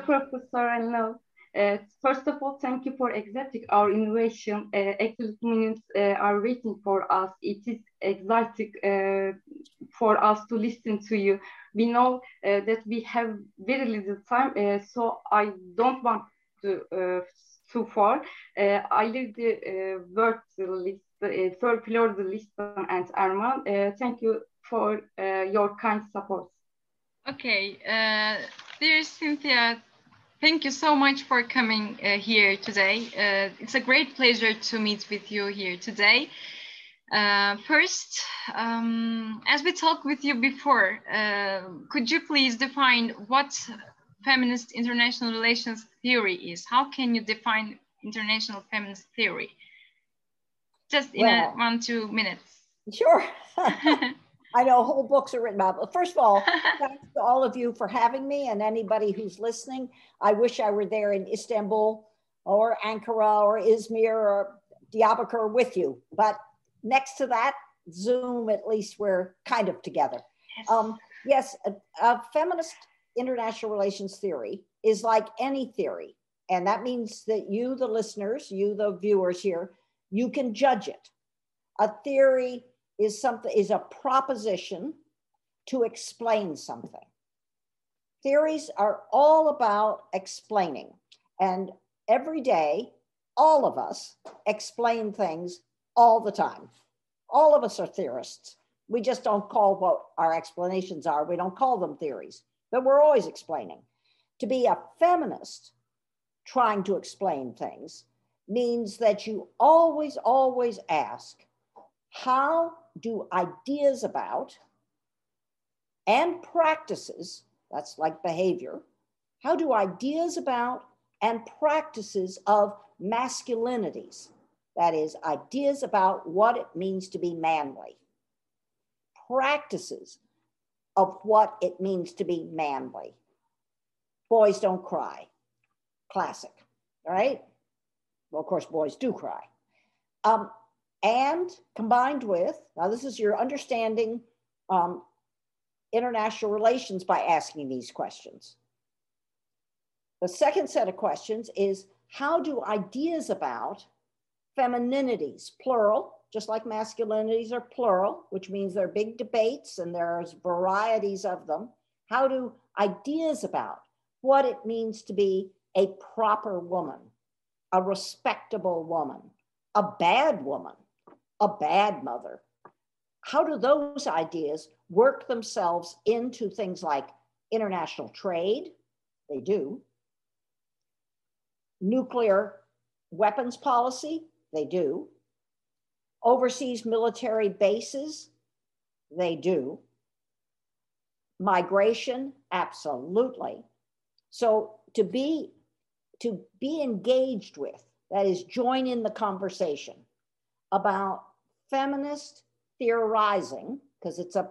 Professor Enloe. Uh, first of all, thank you for accepting our invitation. Uh, actually, minutes uh, are waiting for us. It is exciting uh, for us to listen to you. We know uh, that we have very little time, uh, so I don't want to too far. I leave the word to list, for Flor the and Erman. thank you for your kind support. Okay, dear Cynthia, Thank you so much for coming uh, here today. Uh, it's a great pleasure to meet with you here today. Uh, first, um, as we talked with you before, uh, could you please define what feminist international relations theory is? How can you define international feminist theory? Just in well, a one, two minutes. Sure. I know whole books are written about. But first of all, thanks to all of you for having me and anybody who's listening. I wish I were there in Istanbul or Ankara or Izmir or Diyarbakir with you. But next to that, Zoom, at least we're kind of together. Yes, um, yes a, a feminist international relations theory is like any theory. And that means that you, the listeners, you, the viewers here, you can judge it. A theory is something is a proposition to explain something. Theories are all about explaining. And every day, all of us explain things all the time. All of us are theorists. We just don't call what our explanations are, we don't call them theories, but we're always explaining. To be a feminist trying to explain things means that you always, always ask, how do ideas about and practices, that's like behavior, how do ideas about and practices of masculinities, that is, ideas about what it means to be manly, practices of what it means to be manly. Boys don't cry, classic, right? Well, of course, boys do cry. Um, and combined with, now this is your understanding um, international relations by asking these questions. The second set of questions is how do ideas about femininities, plural, just like masculinities are plural, which means there are big debates and there's varieties of them. How do ideas about what it means to be a proper woman, a respectable woman, a bad woman, a bad mother. How do those ideas work themselves into things like international trade? They do. Nuclear weapons policy? They do. Overseas military bases? They do. Migration? Absolutely. So to be to be engaged with, that is, join in the conversation about feminist theorizing because it's a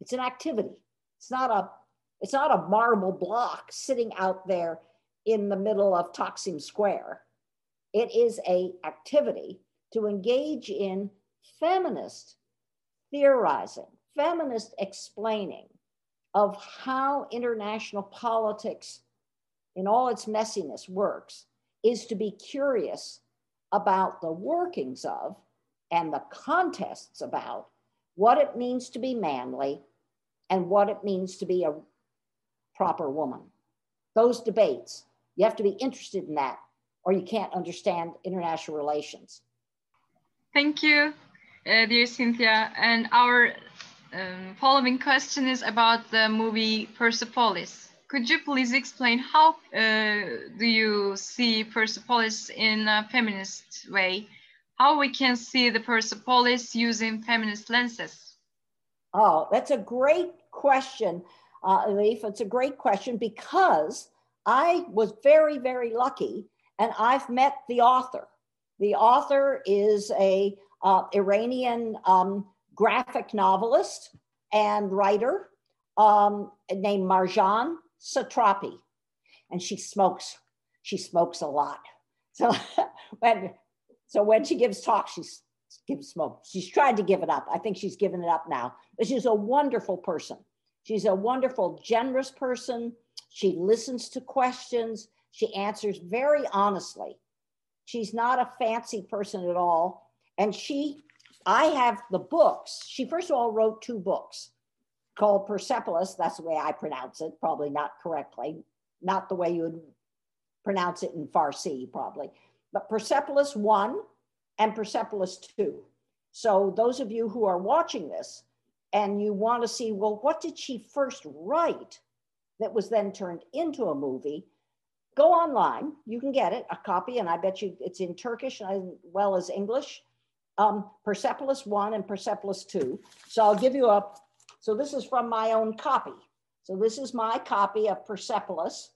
it's an activity it's not a it's not a marble block sitting out there in the middle of Taksim Square. It is a activity to engage in feminist theorizing, feminist explaining of how international politics in all its messiness works is to be curious about the workings of and the contests about what it means to be manly and what it means to be a proper woman. Those debates, you have to be interested in that or you can't understand international relations. Thank you, uh, dear Cynthia. And our um, following question is about the movie Persepolis. Could you please explain how uh, do you see Persepolis in a feminist way how we can see the Persepolis using feminist lenses? Oh, that's a great question, uh, Elif. It's a great question because I was very, very lucky and I've met the author. The author is a uh, Iranian um, graphic novelist and writer um, named Marjane Satrapi. And she smokes, she smokes a lot. So when so when she gives talks, she gives smoke. She's tried to give it up. I think she's given it up now. But she's a wonderful person. She's a wonderful, generous person. She listens to questions. She answers very honestly. She's not a fancy person at all. And she, I have the books. She, first of all, wrote two books called Persepolis. That's the way I pronounce it, probably not correctly, not the way you would pronounce it in Farsi, probably. But Persepolis 1 and Persepolis 2. So, those of you who are watching this and you want to see, well, what did she first write that was then turned into a movie? Go online. You can get it, a copy, and I bet you it's in Turkish as well as English. Um, Persepolis 1 and Persepolis 2. So, I'll give you a so this is from my own copy. So this is my copy of Persepolis.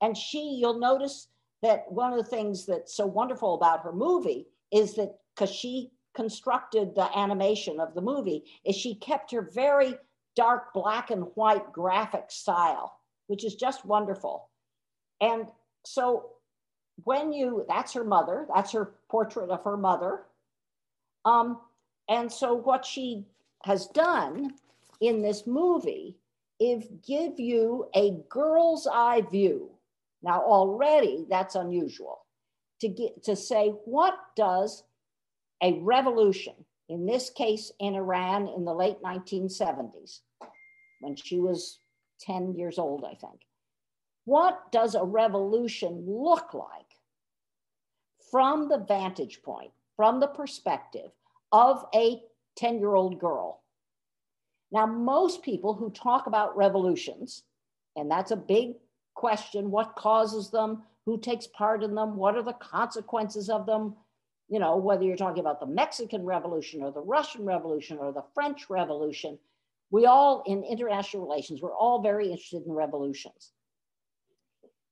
And she, you'll notice that one of the things that's so wonderful about her movie is that because she constructed the animation of the movie, is she kept her very dark black and white graphic style, which is just wonderful. And so when you, that's her mother, that's her portrait of her mother. Um, and so what she has done in this movie is give you a girl's eye view. Now already that's unusual to get to say what does a revolution, in this case in Iran in the late 1970s, when she was 10 years old, I think. What does a revolution look like from the vantage point, from the perspective of a 10 year old girl now, most people who talk about revolutions, and that's a big question what causes them, who takes part in them, what are the consequences of them, you know, whether you're talking about the Mexican Revolution or the Russian Revolution or the French Revolution, we all, in international relations, we're all very interested in revolutions.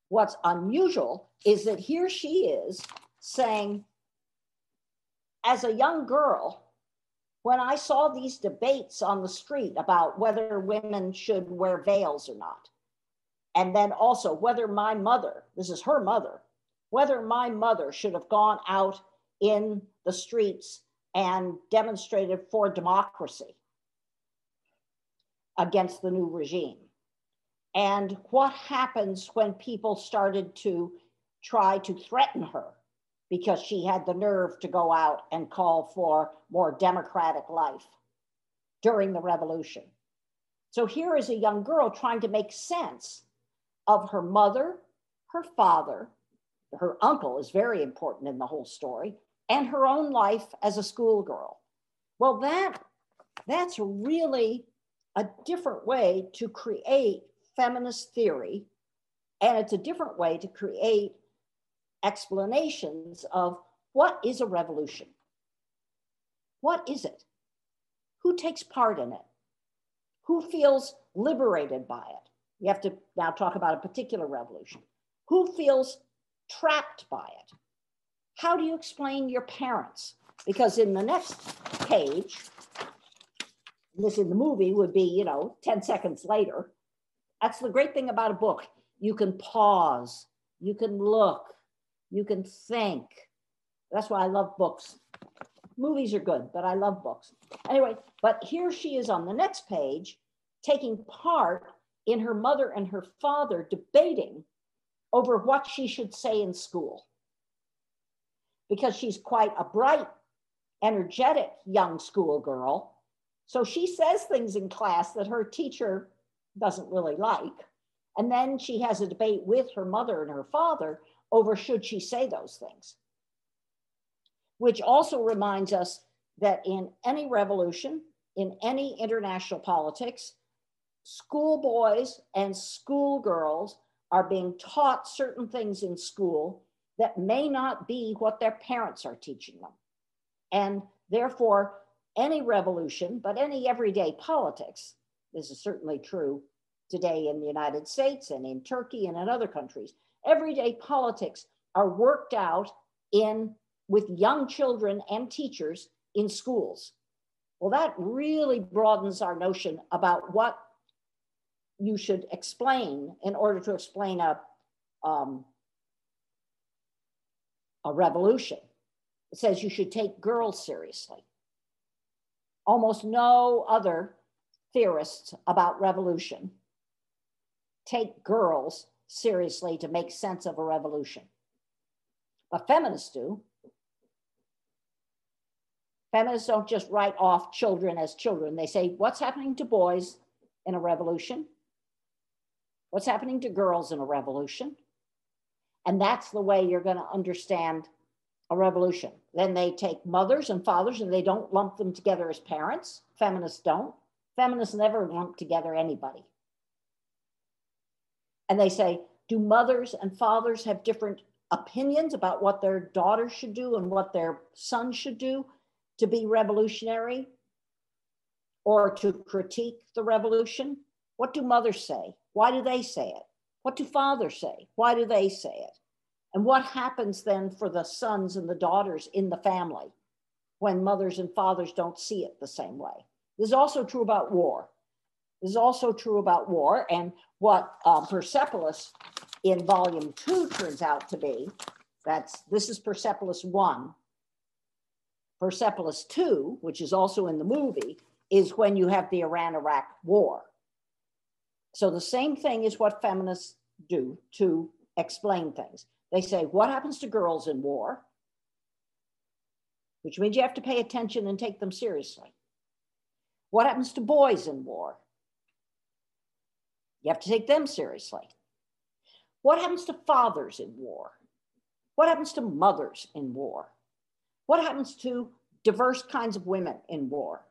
What's unusual is that here she is saying, as a young girl, when I saw these debates on the street about whether women should wear veils or not, and then also whether my mother, this is her mother, whether my mother should have gone out in the streets and demonstrated for democracy against the new regime. And what happens when people started to try to threaten her because she had the nerve to go out and call for more democratic life during the revolution. So here is a young girl trying to make sense of her mother, her father, her uncle is very important in the whole story, and her own life as a schoolgirl. Well, that that's really a different way to create feminist theory, and it's a different way to create explanations of what is a revolution? What is it? Who takes part in it? Who feels liberated by it? You have to now talk about a particular revolution. Who feels trapped by it? How do you explain your parents? Because in the next page, this in the movie would be, you know, 10 seconds later. That's the great thing about a book. You can pause, you can look, you can think. That's why I love books. Movies are good, but I love books. Anyway, but here she is on the next page taking part in her mother and her father debating over what she should say in school. Because she's quite a bright, energetic young schoolgirl. So she says things in class that her teacher doesn't really like. And then she has a debate with her mother and her father over should she say those things. Which also reminds us that in any revolution, in any international politics, schoolboys and schoolgirls are being taught certain things in school that may not be what their parents are teaching them. And therefore, any revolution, but any everyday politics, this is certainly true today in the United States and in Turkey and in other countries, everyday politics are worked out in with young children and teachers in schools. Well, that really broadens our notion about what you should explain in order to explain a, um, a revolution. It says you should take girls seriously. Almost no other theorists about revolution take girls seriously to make sense of a revolution. But feminists do. Feminists don't just write off children as children. They say, what's happening to boys in a revolution? What's happening to girls in a revolution? And that's the way you're going to understand a revolution. Then they take mothers and fathers and they don't lump them together as parents. Feminists don't. Feminists never lump together anybody. And they say, do mothers and fathers have different opinions about what their daughters should do and what their sons should do to be revolutionary or to critique the revolution? What do mothers say? Why do they say it? What do fathers say? Why do they say it? And what happens then for the sons and the daughters in the family when mothers and fathers don't see it the same way? This is also true about war. This is also true about war. And what uh, Persepolis in volume two turns out to be, that's this is Persepolis one. Persepolis two, which is also in the movie, is when you have the Iran Iraq war. So the same thing is what feminists do to explain things. They say, what happens to girls in war? Which means you have to pay attention and take them seriously. What happens to boys in war? You have to take them seriously. What happens to fathers in war? What happens to mothers in war? What happens to diverse kinds of women in war?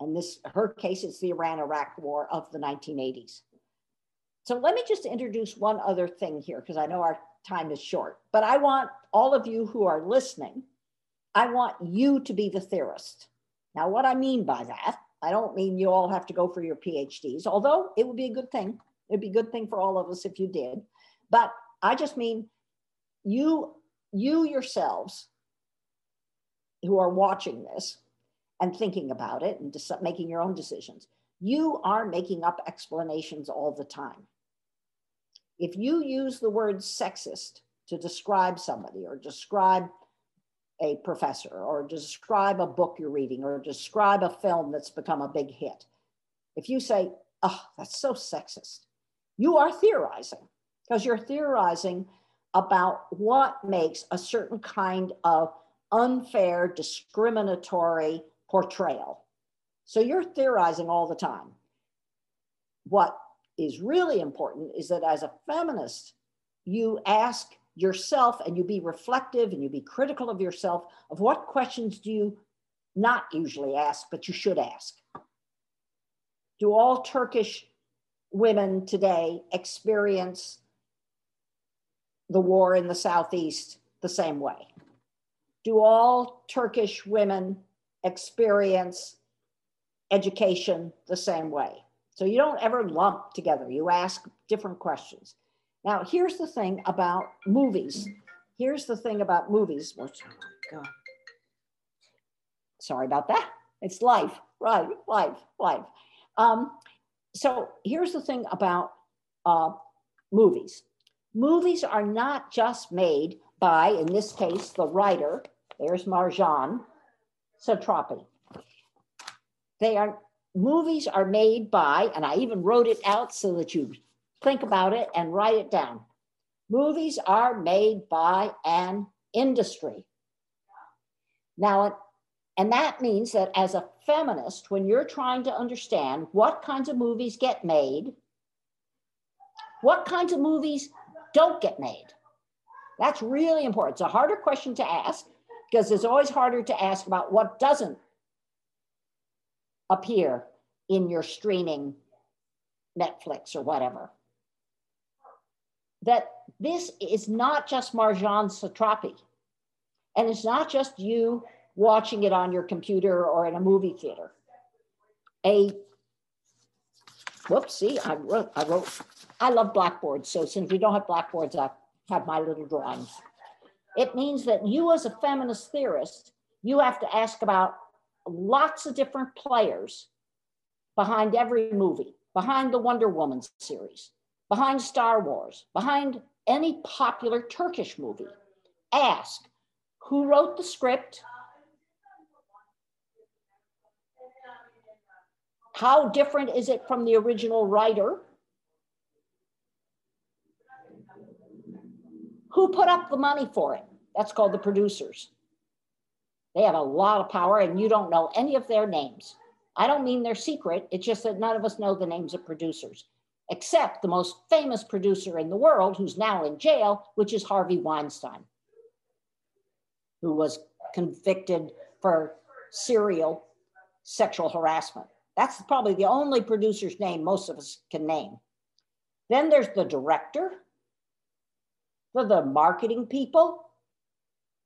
And this, her case is the Iran Iraq war of the 1980s. So let me just introduce one other thing here because I know our time is short, but I want all of you who are listening, I want you to be the theorist. Now, what I mean by that, I don't mean you all have to go for your PhDs, although it would be a good thing. It'd be a good thing for all of us if you did. But I just mean you, you yourselves who are watching this and thinking about it and making your own decisions, you are making up explanations all the time. If you use the word sexist to describe somebody or describe a professor or describe a book you're reading or describe a film that's become a big hit, if you say, oh, that's so sexist, you are theorizing because you're theorizing about what makes a certain kind of unfair, discriminatory portrayal. So you're theorizing all the time. What is really important is that as a feminist, you ask yourself and you be reflective and you be critical of yourself of what questions do you not usually ask, but you should ask. Do all Turkish women today experience the war in the Southeast the same way? Do all Turkish women experience education the same way? So you don't ever lump together, you ask different questions. Now, here's the thing about movies. Here's the thing about movies. Oh Sorry about that. It's life, right? Life, life. Um, so here's the thing about uh, movies. Movies are not just made by, in this case, the writer. There's Marjane Satrapi. They are movies are made by, and I even wrote it out so that you think about it and write it down. Movies are made by an industry. Now, and that means that as a feminist, when you're trying to understand what kinds of movies get made, what kinds of movies don't get made, that's really important. It's a harder question to ask because it's always harder to ask about what doesn't appear in your streaming Netflix or whatever. That this is not just Marjane Satrapi, and it's not just you watching it on your computer or in a movie theater. A whoopsie, I wrote, I wrote, I love blackboards. So since we don't have blackboards, I have my little drawings. It means that you, as a feminist theorist, you have to ask about lots of different players behind every movie, behind the Wonder Woman series, behind Star Wars, behind any popular Turkish movie. Ask who wrote the script? How different is it from the original writer? Who put up the money for it? That's called the producers. They have a lot of power, and you don't know any of their names. I don't mean they're secret, it's just that none of us know the names of producers, except the most famous producer in the world, who's now in jail, which is Harvey Weinstein, who was convicted for serial sexual harassment. That's probably the only producer's name most of us can name. Then there's the director, they're the marketing people,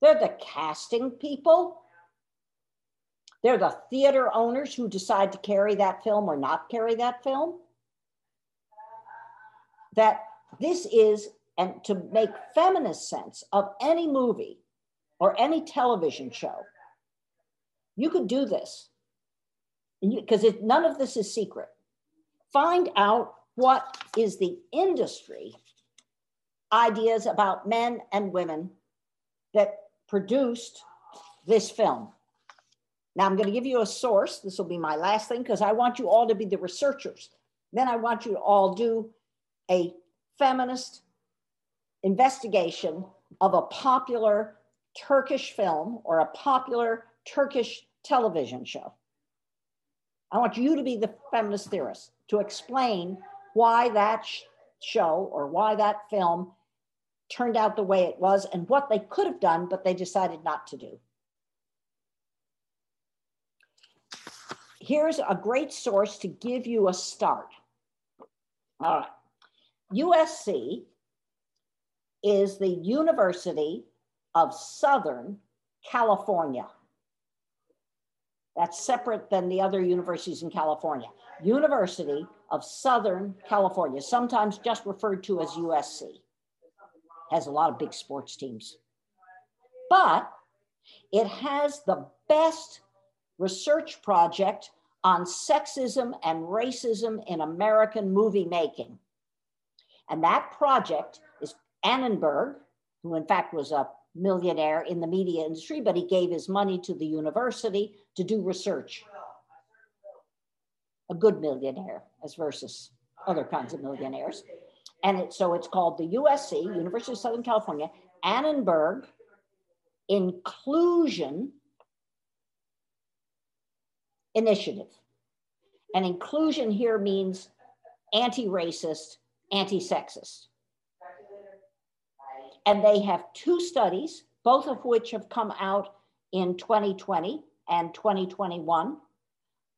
they're the casting people, they're the theater owners who decide to carry that film or not carry that film. That this is, and to make feminist sense of any movie or any television show, you could do this because none of this is secret. Find out what is the industry ideas about men and women that produced this film. Now I'm going to give you a source. This will be my last thing because I want you all to be the researchers. Then I want you to all do a feminist investigation of a popular Turkish film or a popular Turkish television show. I want you to be the feminist theorist to explain why that sh- show or why that film turned out the way it was and what they could have done, but they decided not to do. Here's a great source to give you a start. All right. USC is the University of Southern California. That's separate than the other universities in California. University of Southern California, sometimes just referred to as USC, has a lot of big sports teams. But it has the best research project on sexism and racism in American movie making. And that project is Annenberg, who in fact was a millionaire in the media industry, but he gave his money to the university to do research. A good millionaire as versus other kinds of millionaires. And it, so it's called the USC, University of Southern California, Annenberg Inclusion Initiative. And inclusion here means anti racist, anti sexist. And they have two studies, both of which have come out in 2020 and 2021.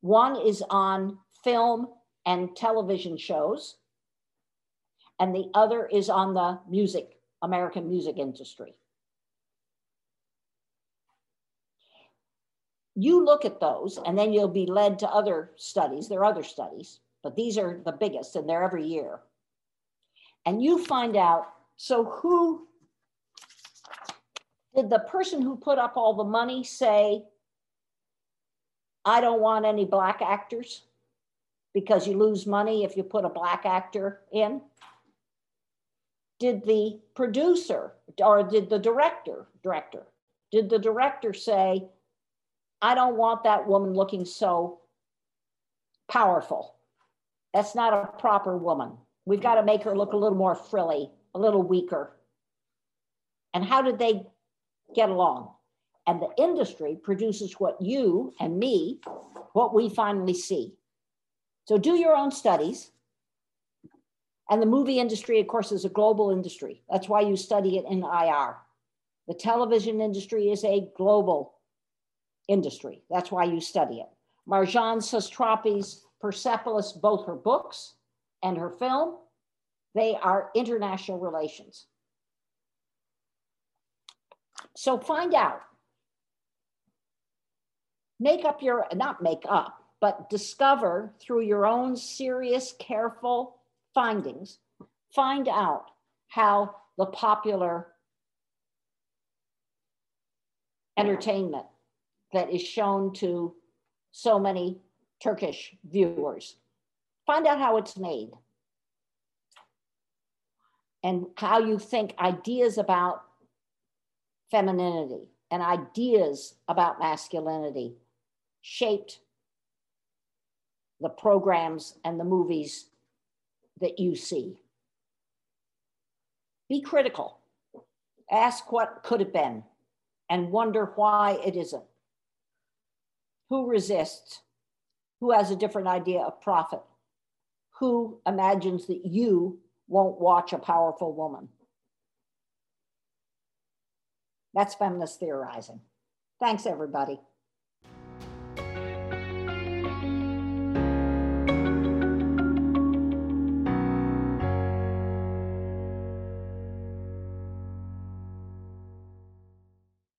One is on film and television shows, and the other is on the music, American music industry. You look at those, and then you'll be led to other studies. There are other studies, but these are the biggest, and they're every year. And you find out so who did the person who put up all the money say, I don't want any black actors because you lose money if you put a black actor in? Did the producer or did the director, director, did the director say, I don't want that woman looking so powerful? That's not a proper woman. We've got to make her look a little more frilly, a little weaker. And how did they get along. And the industry produces what you and me, what we finally see. So do your own studies. And the movie industry, of course, is a global industry. That's why you study it in IR. The television industry is a global industry. That's why you study it. Marjane Satrapi's Persepolis, both her books and her film, they are international relations. So find out. Make up your, not make up, but discover through your own serious, careful findings, find out how the popular entertainment that is shown to so many Turkish viewers. Find out how it's made and how you think ideas about femininity and ideas about masculinity shaped the programs and the movies that you see. Be critical. Ask what could have been and wonder why it isn't. Who resists? Who has a different idea of profit? Who imagines that you won't watch a powerful woman? That's feminist theorizing. Thanks, everybody.